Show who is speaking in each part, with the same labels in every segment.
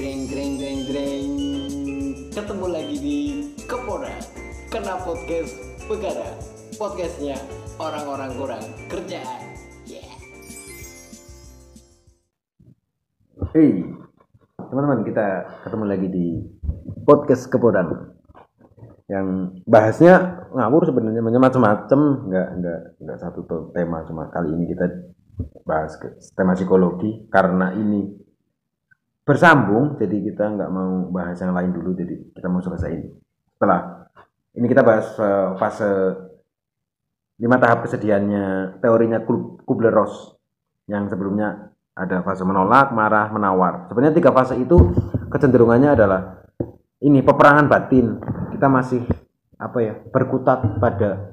Speaker 1: Greng greng greng greng. Ketemu lagi di Kepora. Kena podcast Begara Podcastnya orang-orang kurang kerjaan yeah.
Speaker 2: Hei, teman-teman kita ketemu lagi di podcast Kepodan. Yang bahasnya ngawur sebenarnya macam-macam nggak nggak nggak satu tema cuma kali ini kita bahas ke tema psikologi. Karena ini bersambung jadi kita nggak mau bahas yang lain dulu jadi kita mau selesai ini setelah ini kita bahas eh, fase lima tahap kesedihannya teorinya Kub- Kubler-Ross yang sebelumnya ada fase menolak, marah, menawar. Sebenarnya tiga fase itu kecenderungannya adalah ini peperangan batin. Kita masih apa ya berkutat pada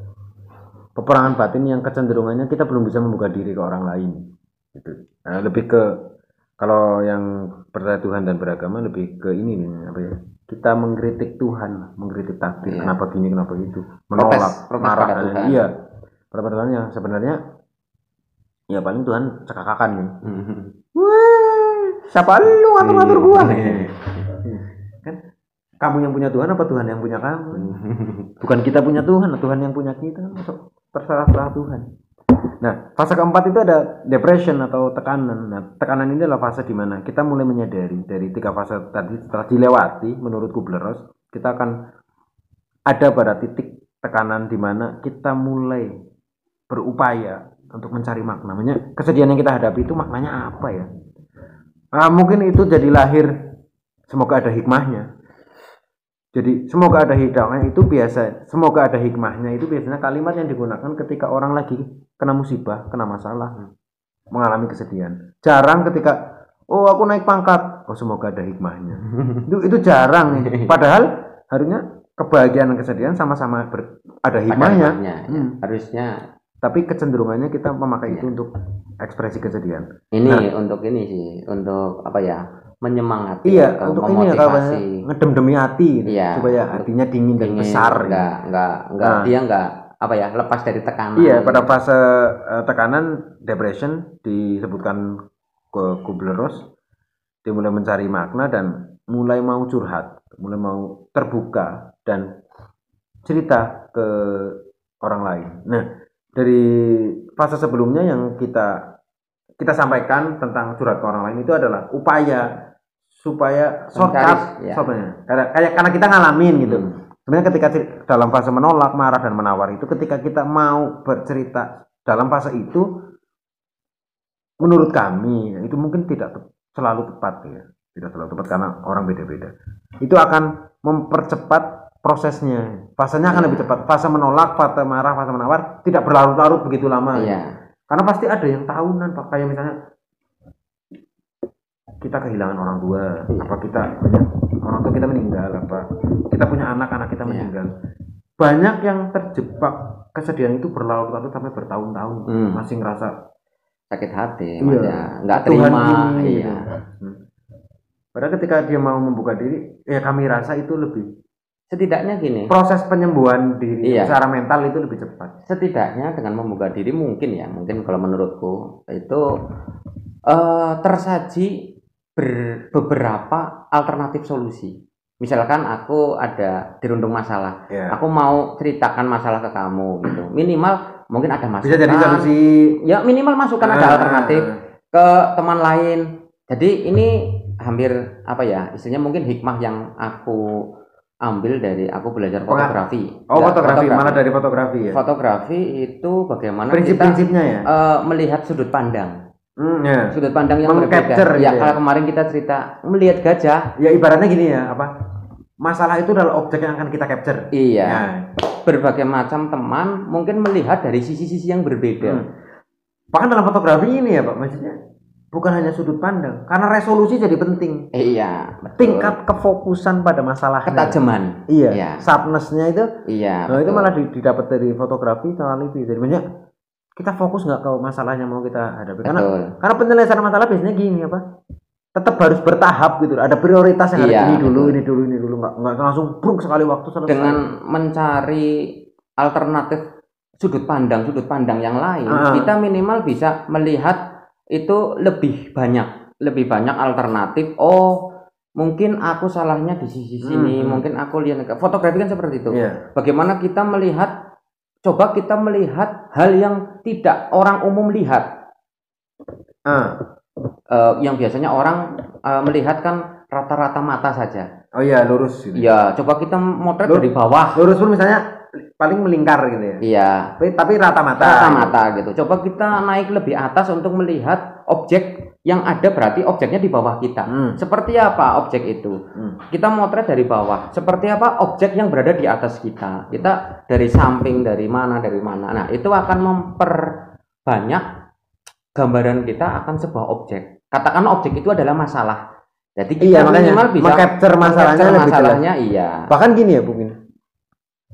Speaker 2: peperangan batin yang kecenderungannya kita belum bisa membuka diri ke orang lain. Gitu. Nah, lebih ke kalau yang percaya Tuhan dan beragama lebih ke ini nih apa ya? Kita mengkritik Tuhan, mengkritik takdir,
Speaker 3: Iya.
Speaker 2: kenapa gini, kenapa itu, menolak,
Speaker 3: protes
Speaker 2: marah, dan iya, Tuhan yang sebenarnya ya paling Tuhan cekakakan nih Wah, siapa lu ngatur-ngatur gua? kan? Kamu yang punya Tuhan apa Tuhan yang punya kamu? Bukan kita punya Tuhan, Tuhan yang punya kita. Masuk terserah terserah Tuhan. Nah, fase keempat itu ada depression atau tekanan. Nah, tekanan ini adalah fase di mana kita mulai menyadari dari tiga fase tadi setelah dilewati menurut Kubler-Ross, kita akan ada pada titik tekanan di mana kita mulai berupaya untuk mencari makna. Makanya kesedihan yang kita hadapi itu maknanya apa ya? Ah, mungkin itu jadi lahir semoga ada hikmahnya. Jadi semoga ada hikmahnya itu biasa, semoga ada hikmahnya itu biasanya kalimat yang digunakan ketika orang lagi kena musibah, kena masalah, mengalami kesedihan. Jarang ketika oh aku naik pangkat, oh semoga ada hikmahnya. itu itu jarang nih. Padahal harusnya kebahagiaan dan kesedihan sama-sama ber- ada hikmahnya.
Speaker 3: hikmahnya, ya.
Speaker 2: Hmm.
Speaker 3: harusnya
Speaker 2: Tapi kecenderungannya kita memakai
Speaker 3: Iya.
Speaker 2: itu untuk ekspresi kesedihan.
Speaker 3: ini untuk ini sih untuk apa ya menyemangati
Speaker 2: Iya, untuk ini ya kalau
Speaker 3: memotivasi
Speaker 2: ngedem demi hati gitu,
Speaker 3: Iya,
Speaker 2: supaya hatinya dingin dan
Speaker 3: Ingin
Speaker 2: besar. gitu.
Speaker 3: nggak nggak nggak
Speaker 2: Nah.
Speaker 3: dia nggak apa ya lepas dari tekanan
Speaker 2: Iya, pada fase eh, tekanan depression disebutkan ke Kubler-Ross dia mulai mencari makna dan mulai mau curhat, mulai mau terbuka dan cerita ke orang lain. Nah, dari fase sebelumnya yang kita kita sampaikan tentang curhat ke orang lain itu adalah upaya supaya shortcut
Speaker 3: ya.
Speaker 2: Karena kayak karena kita ngalamin gitu.
Speaker 3: Hmm.
Speaker 2: Sebenarnya ketika dalam fase menolak, marah dan menawar itu ketika kita mau bercerita dalam fase itu menurut kami itu mungkin tidak selalu tepat ya. Tidak selalu tepat karena orang beda-beda. Itu akan mempercepat prosesnya. Fasenya akan
Speaker 3: Iya.
Speaker 2: lebih cepat. Fase menolak, fase marah, fase menawar tidak berlarut-larut begitu lama.
Speaker 3: iya
Speaker 2: Karena pasti ada yang tahunan, Pak. Kayak misalnya kita kehilangan orang tua,
Speaker 3: Iya.
Speaker 2: apa kita banyak orang tua kita meninggal, apa kita punya anak, anak kita
Speaker 3: Iya.
Speaker 2: meninggal. Banyak yang terjebak kesedihan itu berlarut-larut sampai bertahun-tahun
Speaker 3: Hmm.
Speaker 2: masih ngerasa
Speaker 3: sakit hati
Speaker 2: Iya.
Speaker 3: Ya. nggak
Speaker 2: Tuhan
Speaker 3: terima
Speaker 2: ini,
Speaker 3: iya
Speaker 2: gitu. Hmm. Padahal ketika dia mau membuka diri, ya kami rasa itu lebih
Speaker 3: setidaknya gini
Speaker 2: proses penyembuhan diri
Speaker 3: Iya.
Speaker 2: secara mental itu lebih cepat.
Speaker 3: setidaknya dengan membuka diri mungkin ya mungkin kalau menurutku itu eh, tersaji ber- beberapa alternatif solusi. Misalkan aku ada dirundung masalah.
Speaker 2: Ya.
Speaker 3: aku mau ceritakan masalah ke kamu gitu. Minimal mungkin ada masukan
Speaker 2: Bisa jadi solusi.
Speaker 3: Ya minimal masukan ada
Speaker 2: Ah.
Speaker 3: alternatif ke teman lain. Jadi ini hampir apa ya istilahnya mungkin hikmah yang aku ambil dari aku belajar fotografi.
Speaker 2: Oh,
Speaker 3: Nggak,
Speaker 2: fotografi, malah dari fotografi ya.
Speaker 3: fotografi itu bagaimana kita
Speaker 2: Prinsip-prinsipnya ya.
Speaker 3: eh, melihat sudut pandang
Speaker 2: Hmm, ya.
Speaker 3: sudut pandang yang berbeda
Speaker 2: gitu
Speaker 3: ya
Speaker 2: ya.
Speaker 3: kalau kemarin kita cerita melihat gajah
Speaker 2: Ya ibaratnya gini ya, apa? Masalah itu adalah objek yang akan kita capture.
Speaker 3: iya
Speaker 2: Ya.
Speaker 3: berbagai macam teman mungkin melihat dari sisi-sisi yang berbeda
Speaker 2: Hmm. Bahkan dalam fotografi ini ya, Pak, maksudnya bukan hanya sudut pandang, karena resolusi jadi penting.
Speaker 3: Iya betul.
Speaker 2: Tingkat kefokusan pada masalah.
Speaker 3: ketajaman
Speaker 2: Iya.
Speaker 3: Iya.
Speaker 2: Sharpness-nya itu,
Speaker 3: iya
Speaker 2: nah itu malah di- didapat dari fotografi soal itu. Jadi banyak kita fokus nggak ke masalahnya mau kita hadapi. Karena
Speaker 3: betul
Speaker 2: karena penyelesaian masalah biasanya gini apa? Tetap harus bertahap gitu. Ada prioritas yang
Speaker 3: Iya,
Speaker 2: ini dulu,
Speaker 3: betul.
Speaker 2: ini dulu, ini dulu, nggak nggak langsung bruk sekali waktu selesai.
Speaker 3: dengan mencari alternatif sudut pandang sudut pandang yang lain
Speaker 2: Ah.
Speaker 3: kita minimal bisa melihat itu lebih banyak lebih banyak alternatif oh mungkin aku salahnya di sisi sini,
Speaker 2: Hmm.
Speaker 3: mungkin aku lihat fotografi kan seperti itu.
Speaker 2: Iya.
Speaker 3: Bagaimana kita melihat coba kita melihat hal yang tidak orang umum lihat.
Speaker 2: Ah.
Speaker 3: Eh, yang biasanya orang eh, melihat kan rata-rata mata saja.
Speaker 2: Oh iya, lurus gitu.
Speaker 3: Ya, coba kita motret
Speaker 2: Lu-
Speaker 3: dari bawah.
Speaker 2: Lurus pun misalnya paling melingkar gitu ya.
Speaker 3: Iya,
Speaker 2: Tapi, tapi rata mata.
Speaker 3: rata mata gitu. Coba kita naik lebih atas untuk melihat objek yang ada berarti objeknya di bawah kita.
Speaker 2: Hmm.
Speaker 3: Seperti apa objek itu?
Speaker 2: Hmm.
Speaker 3: Kita motret dari bawah. Seperti apa objek yang berada di atas kita? Kita dari samping, dari mana, dari mana. Nah, itu akan memperbanyak gambaran kita akan sebuah objek. Katakan objek itu adalah masalah. Jadi kita
Speaker 2: Iya, makanya
Speaker 3: minimal bisa
Speaker 2: meng-capture masalahnya jelas.
Speaker 3: masalahnya iya.
Speaker 2: Bahkan gini ya, Bung.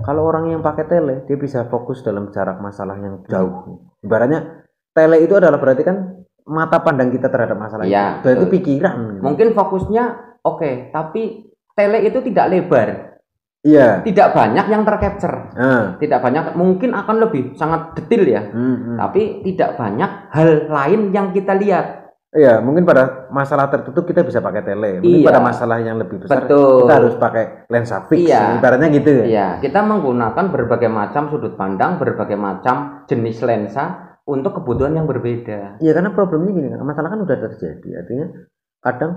Speaker 2: Kalau orang yang pakai tele, dia bisa fokus dalam jarak masalah yang jauh. Ibaratnya tele itu adalah berarti kan mata pandang kita terhadap masalah
Speaker 3: Iya,
Speaker 2: itu. Dan itu pikiran.
Speaker 3: Mungkin fokusnya oke, tapi tele itu tidak lebar,
Speaker 2: Iya.
Speaker 3: tidak banyak yang tercapture,
Speaker 2: Nah.
Speaker 3: tidak banyak. Mungkin akan lebih sangat detail ya,
Speaker 2: Hmm, hmm.
Speaker 3: tapi tidak banyak hal lain yang kita lihat.
Speaker 2: Iya, mungkin pada masalah tertutup kita bisa pakai tele. Mungkin
Speaker 3: Iya.
Speaker 2: pada masalah yang lebih besar
Speaker 3: Betul.
Speaker 2: kita harus pakai lensa fix.
Speaker 3: Iya.
Speaker 2: Ibaratnya gitu ya.
Speaker 3: Iya, kita menggunakan berbagai macam sudut pandang, berbagai macam jenis lensa untuk kebutuhan yang berbeda.
Speaker 2: Iya, karena problemnya gini kan, masalah kan udah terjadi. Artinya kadang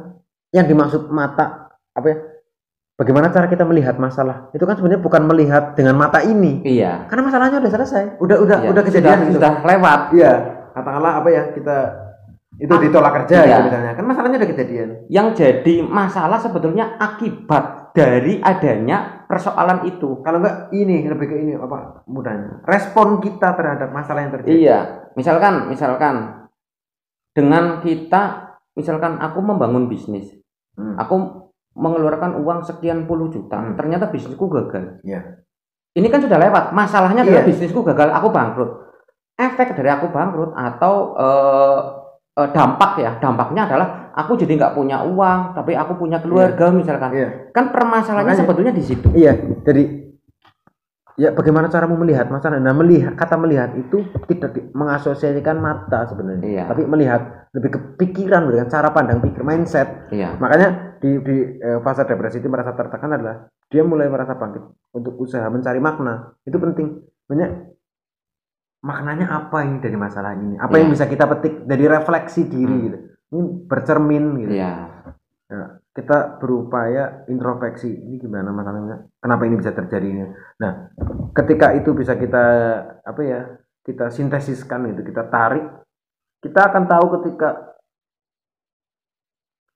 Speaker 2: yang dimaksud mata apa ya? Bagaimana cara kita melihat masalah? Itu kan sebenarnya bukan melihat dengan mata ini.
Speaker 3: Iya.
Speaker 2: Karena masalahnya udah selesai. Udah udah
Speaker 3: iya.
Speaker 2: udah kejadian
Speaker 3: sudah,
Speaker 2: gitu.
Speaker 3: sudah lewat.
Speaker 2: Iya. Katakanlah apa ya kita itu
Speaker 3: Ah,
Speaker 2: ditolak kerja
Speaker 3: iya.
Speaker 2: gitu misalnya. Kan masalahnya udah kejadian.
Speaker 3: Yang jadi masalah sebetulnya akibat dari adanya persoalan itu.
Speaker 2: Kalau enggak ini lebih ke ini apa mudahnya. Respon kita terhadap masalah yang terjadi.
Speaker 3: Iya, misalkan, misalkan dengan kita, misalkan aku membangun bisnis,
Speaker 2: Hmm.
Speaker 3: aku mengeluarkan uang sekian puluh juta,
Speaker 2: Hmm.
Speaker 3: ternyata bisnisku gagal.
Speaker 2: Iya.
Speaker 3: Ini kan sudah lewat. Masalahnya adalah
Speaker 2: Iya.
Speaker 3: bisnisku gagal, aku bangkrut. Efek dari aku bangkrut atau eh, dampak ya, dampaknya adalah aku jadi nggak punya uang, tapi aku punya keluarga misalkan.
Speaker 2: Iya.
Speaker 3: Kan permasalahannya
Speaker 2: Makanya-
Speaker 3: sebetulnya di situ.
Speaker 2: Iya, jadi ya bagaimana caramu melihat masalah? Nah, melihat kata melihat itu tidak di- mengasosiasikan mata sebenarnya,
Speaker 3: Iya.
Speaker 2: tapi melihat lebih ke pikiran, dengan cara pandang pikir, mindset.
Speaker 3: Iya.
Speaker 2: Makanya di di eh, fase depresi itu merasa tertekan adalah dia mulai merasa bangkit untuk usaha mencari makna. Itu penting. Banyak maknanya apa ini dari masalah ini? Apa
Speaker 3: Iya.
Speaker 2: yang bisa kita petik dari refleksi diri
Speaker 3: Hmm.
Speaker 2: gitu. Ini bercermin gitu
Speaker 3: Iya.
Speaker 2: kita berupaya introspeksi ini gimana masalahnya kenapa ini bisa terjadi ini nah ketika itu bisa kita apa ya kita sintesiskan itu kita tarik kita akan tahu ketika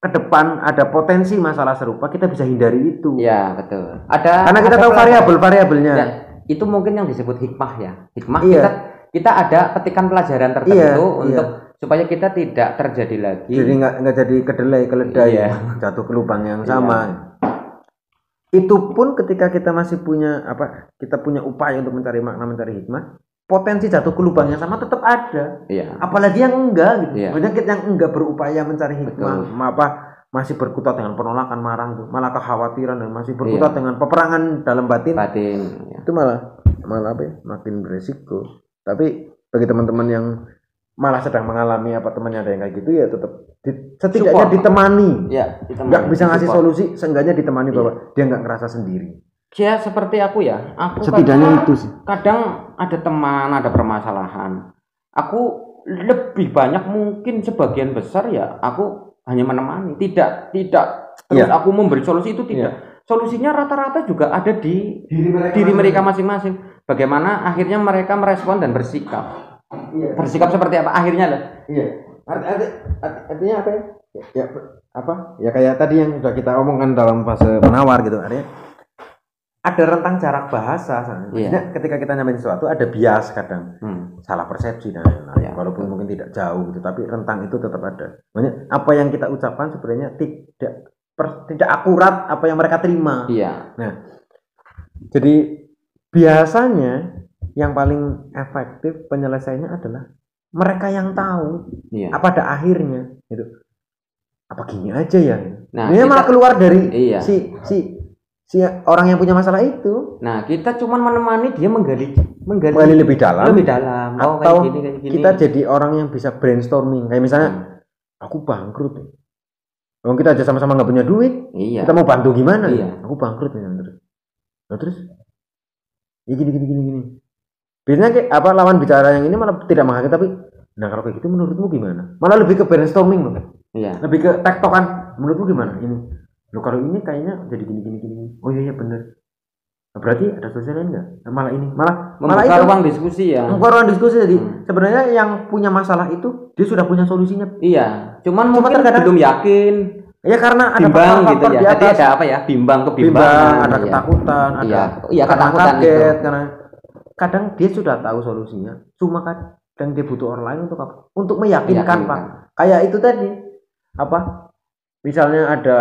Speaker 2: ke depan ada potensi masalah serupa kita bisa hindari itu
Speaker 3: Iya, betul. Ada
Speaker 2: karena kita
Speaker 3: ada
Speaker 2: tahu variabel-variabelnya
Speaker 3: Ya, itu mungkin yang disebut hikmah ya. Hikmah
Speaker 2: Iya.
Speaker 3: kita kita ada petikan pelajaran tertentu
Speaker 2: Iya,
Speaker 3: untuk supaya kita tidak terjadi lagi.
Speaker 2: jadi nggak nggak jadi kedelai keledai
Speaker 3: Iya.
Speaker 2: jatuh ke lubang yang sama itu pun ketika kita masih punya apa kita punya upaya untuk mencari makna mencari hikmah potensi jatuh ke lubang yang sama tetap ada
Speaker 3: Iya.
Speaker 2: apalagi yang enggak gitu
Speaker 3: Iya.
Speaker 2: banyak yang enggak berupaya mencari hikmah
Speaker 3: Betul.
Speaker 2: apa masih berkutat dengan penolakan marang tuh malah kekhawatiran dan masih berkutat
Speaker 3: Iya.
Speaker 2: dengan peperangan dalam batin
Speaker 3: Batin. ya.
Speaker 2: itu malah malah apa ya makin beresiko tapi bagi teman-teman yang malah sedang mengalami apa temannya ada yang kayak gitu ya tetap di- setidaknya
Speaker 3: Support.
Speaker 2: ditemani
Speaker 3: Ya, mau
Speaker 2: bisa ngasih
Speaker 3: support.
Speaker 2: solusi seenggaknya ditemani
Speaker 3: Iya.
Speaker 2: bahwa dia nggak ngerasa sendiri
Speaker 3: Ya seperti aku ya. Aku
Speaker 2: setidaknya itu sih
Speaker 3: kadang ada teman, ada permasalahan. Aku lebih banyak mungkin sebagian besar ya aku hanya menemani, tidak tidak terus
Speaker 2: Iya.
Speaker 3: aku memberi solusi itu tidak. Solusinya rata-rata juga ada di
Speaker 2: diri mereka,
Speaker 3: diri mereka masing-masing. Bagaimana akhirnya mereka merespon dan bersikap.
Speaker 2: Iya
Speaker 3: Bersikap seperti apa akhirnya lah.
Speaker 2: Iya. Arti, arti, arti- artinya apa ya? ya? ya, apa? Ya kayak tadi yang sudah kita omongkan dalam fase menawar gitu. Artinya ada rentang jarak bahasa.
Speaker 3: Iya.
Speaker 2: Ketika kita nyamain sesuatu ada bias kadang
Speaker 3: Hmm.
Speaker 2: salah persepsi dan lain-lain.
Speaker 3: Iya.
Speaker 2: Walaupun mungkin tidak jauh gitu, tapi rentang itu tetap ada. Makanya apa yang kita ucapkan sebenarnya tidak per- tidak akurat apa yang mereka terima.
Speaker 3: Iya.
Speaker 2: Jadi biasanya yang paling efektif penyelesaiannya adalah mereka yang tahu
Speaker 3: Iya.
Speaker 2: apa pada akhirnya gitu apa gini aja ya
Speaker 3: Nah,
Speaker 2: dia malah keluar dari
Speaker 3: Iya.
Speaker 2: si si si orang yang punya masalah itu
Speaker 3: Nah, kita cuman menemani dia menggali menggali,
Speaker 2: kembali lebih dalam
Speaker 3: lebih dalam. Oh,
Speaker 2: atau
Speaker 3: kayak gini, kayak gini.
Speaker 2: kita jadi orang yang bisa brainstorming kayak misalnya
Speaker 3: Hmm.
Speaker 2: aku bangkrut Kalau kita aja sama-sama nggak punya duit,
Speaker 3: iya
Speaker 2: kita mau bantu gimana?
Speaker 3: Iya.
Speaker 2: Aku bangkrut nih terus. Nah, terus ya gini gini gini gini. Biasanya kayak apa lawan bicara yang ini malah tidak menghargai tapi nah kalau kayak gitu menurutmu gimana? Malah lebih ke brainstorming loh.
Speaker 3: iya
Speaker 2: Lebih ke tektokan. Menurutmu gimana ini? Lo kalau ini kayaknya jadi gini gini gini. Oh iya iya bener. Nah, berarti ada solusi lain nggak? Nah, malah ini malah malah
Speaker 3: membuka
Speaker 2: itu
Speaker 3: ruang diskusi ya
Speaker 2: membuka ruang diskusi jadi
Speaker 3: Hmm.
Speaker 2: sebenarnya yang punya masalah itu dia sudah punya solusinya.
Speaker 3: iya cuman
Speaker 2: Cuma
Speaker 3: mungkin
Speaker 2: terkadang-
Speaker 3: belum yakin
Speaker 2: Ya karena ada
Speaker 3: bimbang gitu ya
Speaker 2: di
Speaker 3: jadi ada apa ya bimbang
Speaker 2: bimbang,
Speaker 3: kebimbangan
Speaker 2: ada
Speaker 3: iya.
Speaker 2: ketakutan, ada
Speaker 3: Iya. Iya,
Speaker 2: karena
Speaker 3: ketakutan
Speaker 2: kaget,
Speaker 3: itu.
Speaker 2: karena kadang dia sudah tahu solusinya, cuma kadang dia butuh orang lain untuk apa? Untuk meyakinkan
Speaker 3: Meyakinkan.
Speaker 2: pak. Kayak itu tadi apa? Misalnya ada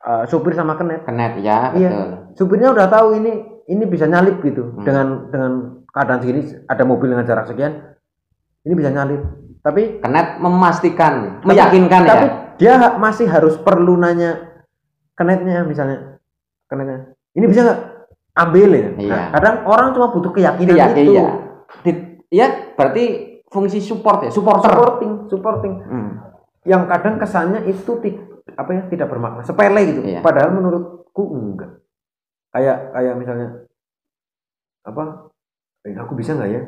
Speaker 2: uh, supir sama kenet,
Speaker 3: kenet ya
Speaker 2: Iya.
Speaker 3: betul
Speaker 2: supirnya udah tahu ini ini bisa nyalip gitu
Speaker 3: Hmm.
Speaker 2: dengan dengan keadaan segini ada mobil dengan jarak sekian, ini bisa nyalip. Tapi
Speaker 3: kenet memastikan
Speaker 2: tapi-
Speaker 3: meyakinkan
Speaker 2: tapi
Speaker 3: ya
Speaker 2: dia ha- masih harus perlu nanya kenetnya misalnya kenetnya ini bisa nggak ambil ya
Speaker 3: Iya.
Speaker 2: Nah, kadang orang cuma butuh keyakinan
Speaker 3: iya
Speaker 2: itu
Speaker 3: iya. Di- ya berarti fungsi support ya supporter.
Speaker 2: Supporting supporting.
Speaker 3: Hmm.
Speaker 2: yang kadang kesannya itu ti- apa ya tidak bermakna sepele gitu.
Speaker 3: Iya.
Speaker 2: padahal menurutku enggak. Kayak kayak misalnya apa eh, aku bisa nggak ya?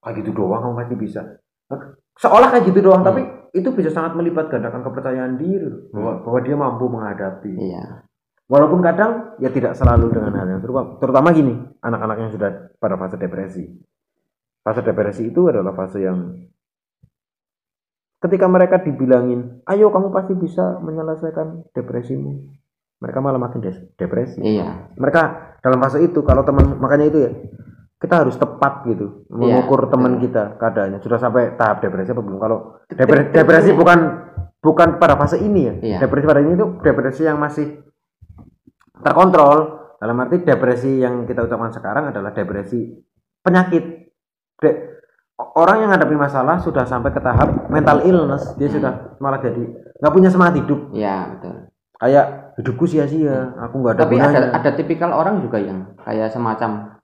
Speaker 2: Kayak gitu doang kamu pasti bisa. Seolah kayak gitu doang
Speaker 3: Hmm.
Speaker 2: tapi itu bisa sangat melibat gandakan kepercayaan diri bahwa, bahwa dia mampu menghadapi.
Speaker 3: Iya
Speaker 2: walaupun kadang ya tidak selalu dengan hal yang serupa. Terutama gini anak-anak yang sudah pada fase depresi. Fase depresi itu adalah fase yang ketika mereka dibilangin ayo kamu pasti bisa menyelesaikan depresimu. Mereka malah makin depresi.
Speaker 3: Iya.
Speaker 2: Mereka dalam fase itu kalau teman makanya itu ya kita harus tepat gitu
Speaker 3: Iya,
Speaker 2: mengukur
Speaker 3: betul.
Speaker 2: teman kita keadaannya. Sudah sampai tahap depresi apa belum? Kalau depre- depresi bukan bukan pada fase ini ya.
Speaker 3: Iya.
Speaker 2: depresi pada ini itu depresi yang masih terkontrol. Dalam arti depresi yang kita ucapkan sekarang adalah depresi penyakit. De- orang yang menghadapi masalah sudah sampai ke tahap mental illness. Dia
Speaker 3: Hmm.
Speaker 2: sudah malah jadi nggak punya semangat hidup.
Speaker 3: Iya betul.
Speaker 2: Kayak hidupku sia-sia aku nggak ada
Speaker 3: tapi
Speaker 2: gunanya.
Speaker 3: ada ada tipikal orang juga yang kayak semacam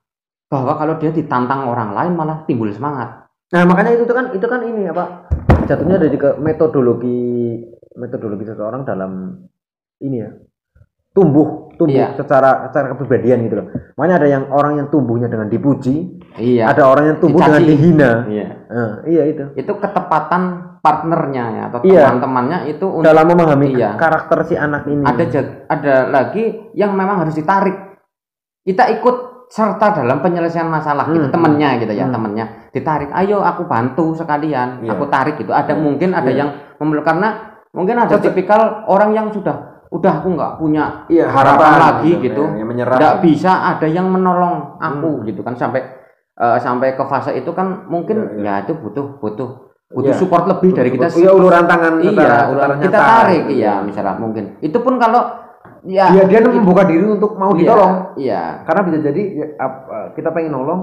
Speaker 3: bahwa kalau dia ditantang orang lain malah timbul semangat.
Speaker 2: Nah makanya itu tuh kan itu kan ini apa jatuhnya dari ke metodologi metodologi seseorang dalam ini ya tumbuh tumbuh
Speaker 3: Iya.
Speaker 2: secara secara kepribadian gitu loh. Makanya ada yang orang yang tumbuhnya dengan dipuji,
Speaker 3: iya
Speaker 2: ada orang yang tumbuh dengan
Speaker 3: Dicaci.
Speaker 2: dihina.
Speaker 3: iya
Speaker 2: Nah, iya itu.
Speaker 3: itu ketepatan partnernya ya atau
Speaker 2: Iya.
Speaker 3: teman-temannya itu untuk
Speaker 2: Dalam memahami
Speaker 3: Iya.
Speaker 2: karakter si anak ini.
Speaker 3: ada ada lagi yang memang harus ditarik kita ikut serta dalam penyelesaian masalah gitu
Speaker 2: Hmm.
Speaker 3: temennya gitu ya
Speaker 2: Hmm.
Speaker 3: temennya ditarik ayo aku bantu sekalian
Speaker 2: Iya.
Speaker 3: aku tarik gitu ada
Speaker 2: Iya.
Speaker 3: mungkin ada
Speaker 2: Iya.
Speaker 3: yang memeluk karena mungkin ada
Speaker 2: Cocok.
Speaker 3: tipikal orang yang sudah udah aku nggak punya
Speaker 2: iya,
Speaker 3: harapan lagi gitu.
Speaker 2: ya, yang menyerah.
Speaker 3: nggak bisa ada yang menolong aku
Speaker 2: Hmm.
Speaker 3: gitu kan sampai eh, sampai ke fase itu kan mungkin
Speaker 2: Iya,
Speaker 3: ya itu butuh butuh butuh
Speaker 2: Iya.
Speaker 3: support lebih dari kita
Speaker 2: Iya uluran tangan
Speaker 3: iya
Speaker 2: secara- secara
Speaker 3: kita
Speaker 2: nyata.
Speaker 3: tarik iya misalnya mungkin itu pun kalau ya
Speaker 2: Iya, dia membuka diri untuk mau
Speaker 3: iya,
Speaker 2: ditolong.
Speaker 3: iya
Speaker 2: karena bisa jadi ya, ap- uh, kita pengen nolong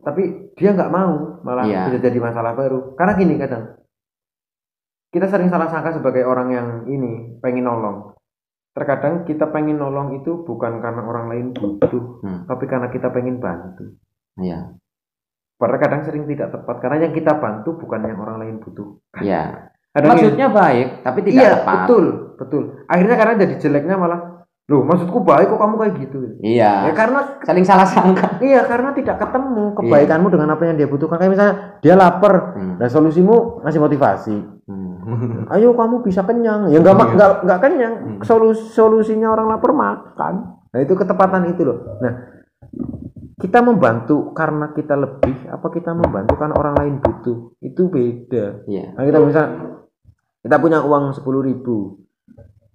Speaker 2: tapi dia nggak mau malah
Speaker 3: Iya.
Speaker 2: bisa jadi masalah baru karena gini kadang kita sering salah sangka sebagai orang yang ini pengen nolong. Terkadang kita pengen nolong itu bukan karena orang lain butuh
Speaker 3: Hmm.
Speaker 2: tapi karena kita pengen bantu.
Speaker 3: Iya.
Speaker 2: Padahal kadang sering tidak tepat karena yang kita bantu bukan yang orang lain butuh.
Speaker 3: Iya.
Speaker 2: Kadang yang-
Speaker 3: maksudnya baik tapi tidak
Speaker 2: iya
Speaker 3: tepat.
Speaker 2: betul betul. Akhirnya karena jadi jeleknya malah loh maksudku baik kok kamu kayak gitu?
Speaker 3: Iya.
Speaker 2: Ya karena
Speaker 3: saling salah sangka.
Speaker 2: Iya, karena tidak ketemu kebaikanmu dengan apa yang dia butuhkan. Kayak misalnya dia lapar,
Speaker 3: Hmm.
Speaker 2: dan solusimu ngasih motivasi.
Speaker 3: Hmm.
Speaker 2: Ayo kamu bisa kenyang. Ya enggak
Speaker 3: Iya.
Speaker 2: enggak enggak kenyang.
Speaker 3: Hmm.
Speaker 2: Solus, solusinya orang lapar makan. Nah, itu ketepatan itu loh. Nah, kita membantu karena kita lebih apa kita membantu karena orang lain butuh. Itu beda.
Speaker 3: iya
Speaker 2: Nah, kita bisa kita punya uang 10.000 ribu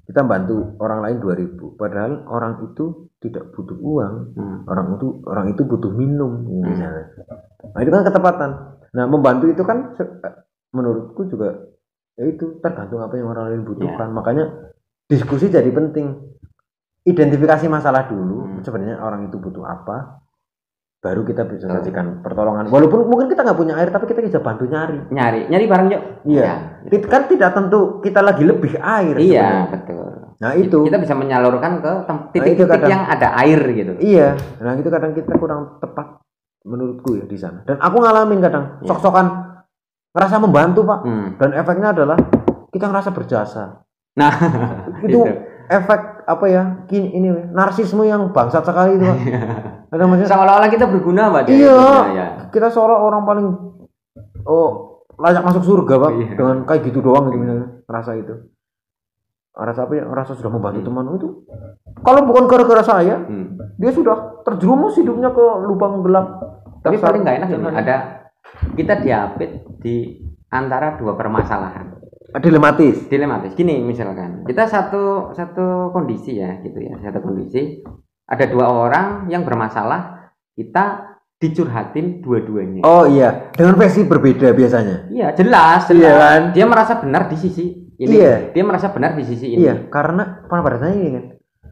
Speaker 2: kita bantu orang lain 2000 padahal orang itu tidak butuh uang
Speaker 3: Hmm.
Speaker 2: orang itu orang itu butuh minum misalnya. Nah itu kan ketepatan. Nah membantu itu kan se- menurutku juga ya itu tergantung apa yang orang lain butuhkan. Makanya diskusi jadi penting. Identifikasi masalah dulu.
Speaker 3: Hmm.
Speaker 2: Sebenarnya orang itu butuh apa. Baru kita bisa sajikan pertolongan. Walaupun mungkin kita nggak punya air, tapi kita bisa bantu nyari.
Speaker 3: nyari nyari barang yuk
Speaker 2: Iya. It- Kan tidak tentu kita lagi lebih air.
Speaker 3: iya
Speaker 2: sebenarnya.
Speaker 3: betul
Speaker 2: Nah itu.
Speaker 3: kita bisa menyalurkan ke
Speaker 2: itu
Speaker 3: titik-titik
Speaker 2: kadang.
Speaker 3: yang ada air gitu
Speaker 2: Iya, nah itu kadang kita kurang tepat menurutku ya di sana. Dan aku ngalamin kadang
Speaker 3: Iya.
Speaker 2: sok-sokan ngerasa membantu pak.
Speaker 3: Hmm.
Speaker 2: Dan efeknya adalah kita ngerasa berjasa.
Speaker 3: Nah,
Speaker 2: Itu efek apa ya? Kini ini narsisme yang bangsat sekali itu. Pak. Ada maksudnya
Speaker 3: seolah-olah kita berguna Pak.
Speaker 2: Iya.
Speaker 3: Ya,
Speaker 2: kita seorang orang paling oh layak masuk surga pak
Speaker 3: Iya.
Speaker 2: dengan kayak gitu doang gitu misalnya rasa itu rasa apa ya rasa sudah membantu
Speaker 3: Hmm.
Speaker 2: teman itu kalau bukan gara-gara saya
Speaker 3: Hmm.
Speaker 2: dia sudah terjerumus hidupnya ke lubang gelap
Speaker 3: Tapi paling nggak enak ada kita diapit di antara dua permasalahan
Speaker 2: dilematis
Speaker 3: dilematis. Gini misalkan kita satu satu kondisi ya gitu ya satu kondisi ada dua orang yang bermasalah kita dicurhatin dua-duanya.
Speaker 2: oh iya dengan versi berbeda biasanya
Speaker 3: Iya jelas, jelas.
Speaker 2: Iya kan?
Speaker 3: Dia merasa benar di sisi ini.
Speaker 2: Iya.
Speaker 3: Dia merasa benar di sisi ini.
Speaker 2: iya karena pada ini kan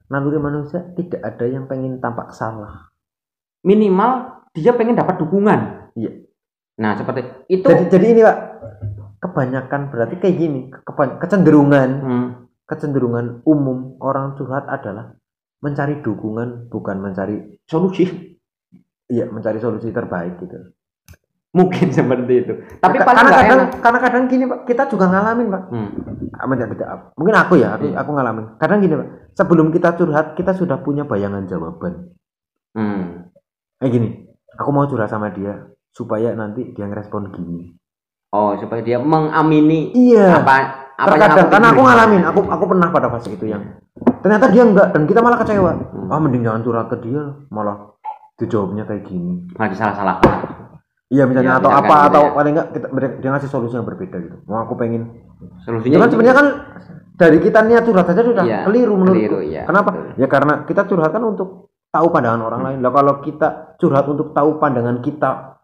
Speaker 2: naluri manusia tidak ada yang pengen tampak salah
Speaker 3: Minimal dia pengen dapat dukungan.
Speaker 2: Iya.
Speaker 3: Nah seperti itu.
Speaker 2: jadi jadi ini pak kebanyakan berarti kayak gini kecenderungan
Speaker 3: Hmm,
Speaker 2: kecenderungan umum orang curhat adalah mencari dukungan bukan mencari
Speaker 3: solusi
Speaker 2: iya mencari solusi terbaik gitu.
Speaker 3: mungkin seperti itu. Tapi paling
Speaker 2: karena kadang
Speaker 3: enak.
Speaker 2: karena kadang gini pak kita juga ngalamin pak.
Speaker 3: Hmm.
Speaker 2: Ah, Mungkin aku ya aku
Speaker 3: Iya.
Speaker 2: aku ngalamin. Kadang gini pak sebelum kita curhat kita sudah punya bayangan jawaban.
Speaker 3: Hmm.
Speaker 2: Eh gini aku mau curhat sama dia supaya nanti dia ngerespon gini.
Speaker 3: Oh supaya dia mengamini
Speaker 2: Iya.
Speaker 3: apa apa yang
Speaker 2: Terkadang karena aku ngalamin aku aku pernah pada fase itu yang ternyata dia enggak dan kita malah kecewa.
Speaker 3: Hmm.
Speaker 2: Ah mending jangan curhat ke dia malah dijawabnya kayak gini.
Speaker 3: Malah disalah-salahkan.
Speaker 2: Iya misalnya
Speaker 3: Iya,
Speaker 2: atau apa
Speaker 3: gitu
Speaker 2: atau
Speaker 3: ya.
Speaker 2: paling enggak kita dia ngasih solusi yang berbeda gitu. Mau aku pengen.
Speaker 3: Solusinya
Speaker 2: Itu kan
Speaker 3: itu-
Speaker 2: sebenarnya kan dari kita niat curhat saja sudah
Speaker 3: Iya,
Speaker 2: keliru menurutku.
Speaker 3: keliru, iya,
Speaker 2: Kenapa?
Speaker 3: betul.
Speaker 2: Ya karena kita curhat kan untuk tahu pandangan orang lain. Lah kalau kita curhat untuk tahu pandangan kita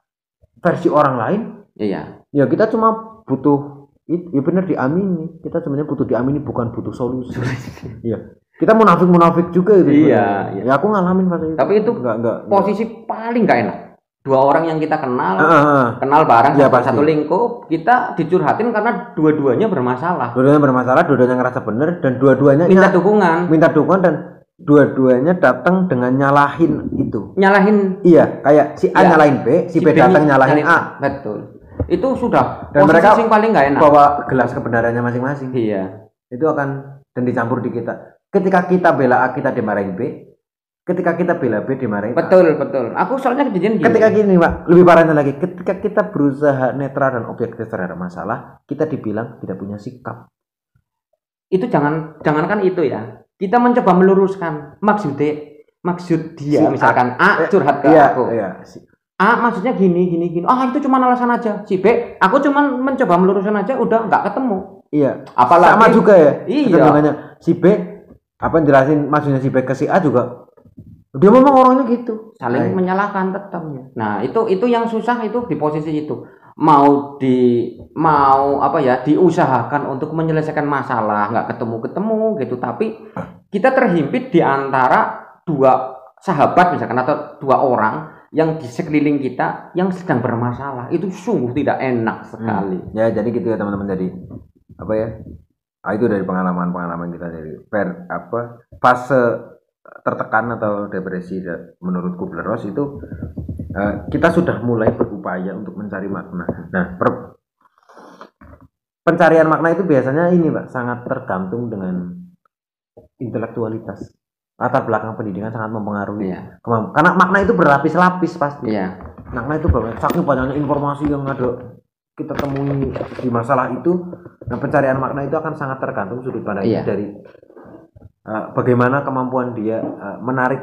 Speaker 2: versi orang lain,
Speaker 3: Iya.
Speaker 2: ya kita cuma butuh ya benar diamini. Kita sebenarnya butuh diamini bukan butuh solusi. Iya. Kita munafik-munafik juga itu.
Speaker 3: Iya,
Speaker 2: sebenarnya.
Speaker 3: iya.
Speaker 2: Ya aku ngalamin fase itu.
Speaker 3: Tapi itu
Speaker 2: enggak enggak. enggak.
Speaker 3: Posisi paling nggak enak. Dua orang yang kita kenal,
Speaker 2: ah, ah.
Speaker 3: kenal bareng
Speaker 2: Iya,
Speaker 3: satu,
Speaker 2: pasti.
Speaker 3: satu lingkup, kita dicurhatin karena dua-duanya bermasalah.
Speaker 2: Dua-duanya bermasalah, dua-duanya ngerasa bener dan dua-duanya
Speaker 3: Minta dukungan,
Speaker 2: minta dukungan dan dua-duanya datang dengan nyalahin itu.
Speaker 3: nyalahin
Speaker 2: Iya, kayak si A
Speaker 3: Iya.
Speaker 2: nyalahin B, si, B
Speaker 3: B
Speaker 2: datang nyalahin A.
Speaker 3: Betul. Itu sudah
Speaker 2: Dan mereka
Speaker 3: yang paling nggak enak.
Speaker 2: Bawa gelas kebenarannya masing-masing.
Speaker 3: Iya.
Speaker 2: Itu akan dan dicampur di kita. Ketika kita bela A, kita dimarahin B. Ketika kita bela B, dimarahin A.
Speaker 3: Betul, betul. Aku soalnya kejadian gini.
Speaker 2: Ketika gini, Pak, lebih parahnya lagi, ketika kita berusaha netral dan objektif terhadap masalah, kita dibilang tidak punya sikap.
Speaker 3: itu jangan jangankan itu ya. Kita mencoba meluruskan maksudnya maksud dia
Speaker 2: Si A.
Speaker 3: misalkan A,
Speaker 2: Eh,
Speaker 3: curhat ke
Speaker 2: Iya,
Speaker 3: aku.
Speaker 2: iya. Si-
Speaker 3: A maksudnya gini gini gini. Ah itu cuma alasan aja. Si B aku cuma mencoba meluruskan aja udah nggak ketemu.
Speaker 2: Iya.
Speaker 3: Apalagi
Speaker 2: Sama juga ya.
Speaker 3: Iya.
Speaker 2: Si B apa yang jelasin maksudnya si B ke si A juga. Dia memang orangnya gitu.
Speaker 3: saling
Speaker 2: Nah,
Speaker 3: menyalahkan tetap. Nah, itu itu yang susah itu di posisi itu. Mau di mau apa ya diusahakan untuk menyelesaikan masalah nggak ketemu-ketemu gitu tapi kita terhimpit di antara dua sahabat misalkan atau dua orang yang di sekeliling kita yang sedang bermasalah itu sungguh tidak enak sekali.
Speaker 2: Ya jadi gitu ya teman-teman jadi apa ya? Ah, itu dari pengalaman-pengalaman kita dari per apa fase tertekan atau depresi menurut Kubler-Ross itu eh, kita sudah mulai berupaya untuk mencari makna. Nah, per- pencarian makna itu biasanya ini, Pak, sangat tergantung dengan intelektualitas. Latar belakang pendidikan sangat mempengaruhi.
Speaker 3: Iya.
Speaker 2: Karena makna itu berlapis-lapis pasti.
Speaker 3: Iya.
Speaker 2: makna itu banyak saking banyaknya informasi yang ada kita temui di masalah itu nah pencarian makna itu akan sangat tergantung sudut pandangnya
Speaker 3: Iya.
Speaker 2: dari uh, bagaimana kemampuan dia uh, menarik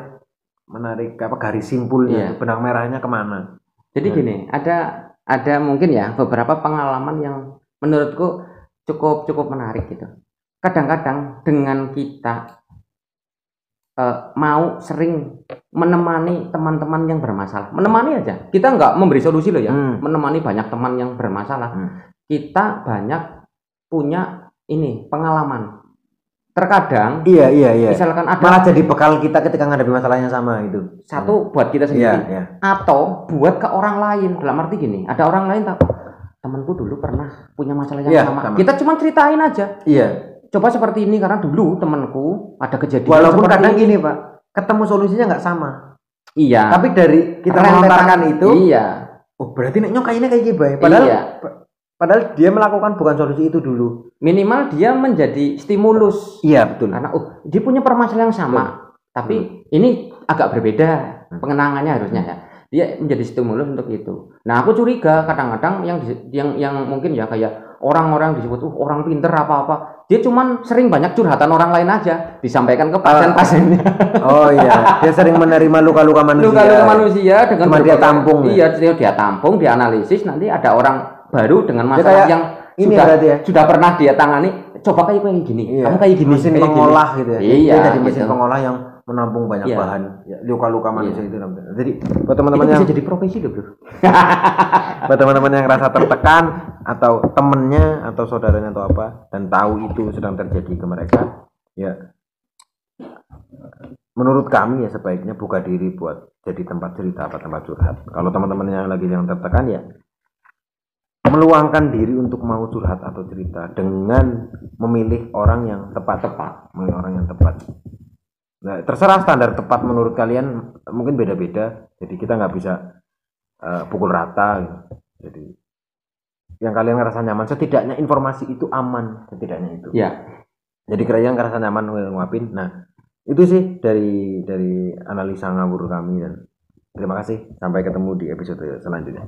Speaker 2: menarik apa garis simpulnya
Speaker 3: Iya.
Speaker 2: benang merahnya ke mana
Speaker 3: Jadi
Speaker 2: Hmm.
Speaker 3: gini, ada ada mungkin ya beberapa pengalaman yang menurutku cukup cukup menarik gitu. Kadang-kadang dengan kita eh, mau sering menemani teman-teman yang bermasalah, menemani aja. Kita nggak memberi solusi loh ya,
Speaker 2: Hmm.
Speaker 3: menemani banyak teman yang bermasalah.
Speaker 2: Hmm.
Speaker 3: Kita banyak punya ini pengalaman. Terkadang
Speaker 2: iya iya iya.
Speaker 3: misalkan ada
Speaker 2: malah jadi bekal kita ketika menghadapi masalah yang sama itu
Speaker 3: satu buat kita
Speaker 2: iya
Speaker 3: sendiri,
Speaker 2: iya
Speaker 3: atau buat ke orang lain. Dalam arti gini ada orang lain tak temanku dulu pernah punya masalah yang
Speaker 2: Iya,
Speaker 3: sama.
Speaker 2: sama.
Speaker 3: kita cuma ceritain aja.
Speaker 2: Iya.
Speaker 3: Coba seperti ini karena dulu temanku ada kejadian
Speaker 2: walaupun kadang
Speaker 3: ini.
Speaker 2: gini pak ketemu solusinya nggak sama.
Speaker 3: Iya.
Speaker 2: Tapi dari kita melontarkan itu
Speaker 3: iya.
Speaker 2: Oh berarti nek nyokainnya kayak gini padahal
Speaker 3: Iya.
Speaker 2: Padahal dia melakukan bukan solusi itu dulu
Speaker 3: Minimal dia menjadi stimulus.
Speaker 2: iya betul
Speaker 3: Karena oh, dia punya permasalahan yang sama, tapi ini agak berbeda pengenangannya harusnya ya. Dia menjadi stimulus untuk itu. Nah, aku curiga kadang-kadang yang yang yang mungkin ya kayak orang-orang disebut uh, orang pinter apa-apa. Dia cuman sering banyak curhatan orang lain aja disampaikan ke pasien-pasiennya.
Speaker 2: oh iya dia sering menerima luka-luka manusia
Speaker 3: Luka-luka manusia dengan
Speaker 2: Cuma dia tampung, ya?
Speaker 3: Iya, dia, dia tampung, dia analisis nanti ada orang baru dengan
Speaker 2: Dia
Speaker 3: masalah
Speaker 2: kayak
Speaker 3: yang
Speaker 2: ini
Speaker 3: sudah
Speaker 2: ya?
Speaker 3: sudah pernah dia tangani. Coba kayak kayak gini,
Speaker 2: Iya.
Speaker 3: kamu kayak gini,
Speaker 2: mesin
Speaker 3: kayak gini.
Speaker 2: pengolah gitu ya
Speaker 3: Iya,
Speaker 2: dia jadi mesin
Speaker 3: gitu.
Speaker 2: pengolah yang menampung banyak
Speaker 3: Iya.
Speaker 2: bahan ya, luka-luka manusia
Speaker 3: Iya.
Speaker 2: itu namanya. jadi buat teman-teman yang
Speaker 3: bisa jadi profesi loh, Bro.
Speaker 2: buat teman-teman yang rasa tertekan atau temennya atau saudaranya atau apa dan tahu itu sedang terjadi ke mereka ya menurut kami ya sebaiknya buka diri buat jadi tempat cerita apa tempat curhat kalau teman-teman yang lagi yang tertekan ya meluangkan diri untuk mau curhat atau cerita dengan memilih orang yang tepat tepat memilih orang yang tepat. Nah terserah standar tepat menurut kalian mungkin beda-beda. Jadi kita nggak bisa eh, pukul rata gitu. jadi yang kalian ngerasa nyaman setidaknya informasi itu aman setidaknya itu.
Speaker 3: Ya.
Speaker 2: jadi kalian ngerasa nyaman nguapin. Nah itu sih dari dari analisa ngawur kami dan terima kasih. Sampai ketemu di episode selanjutnya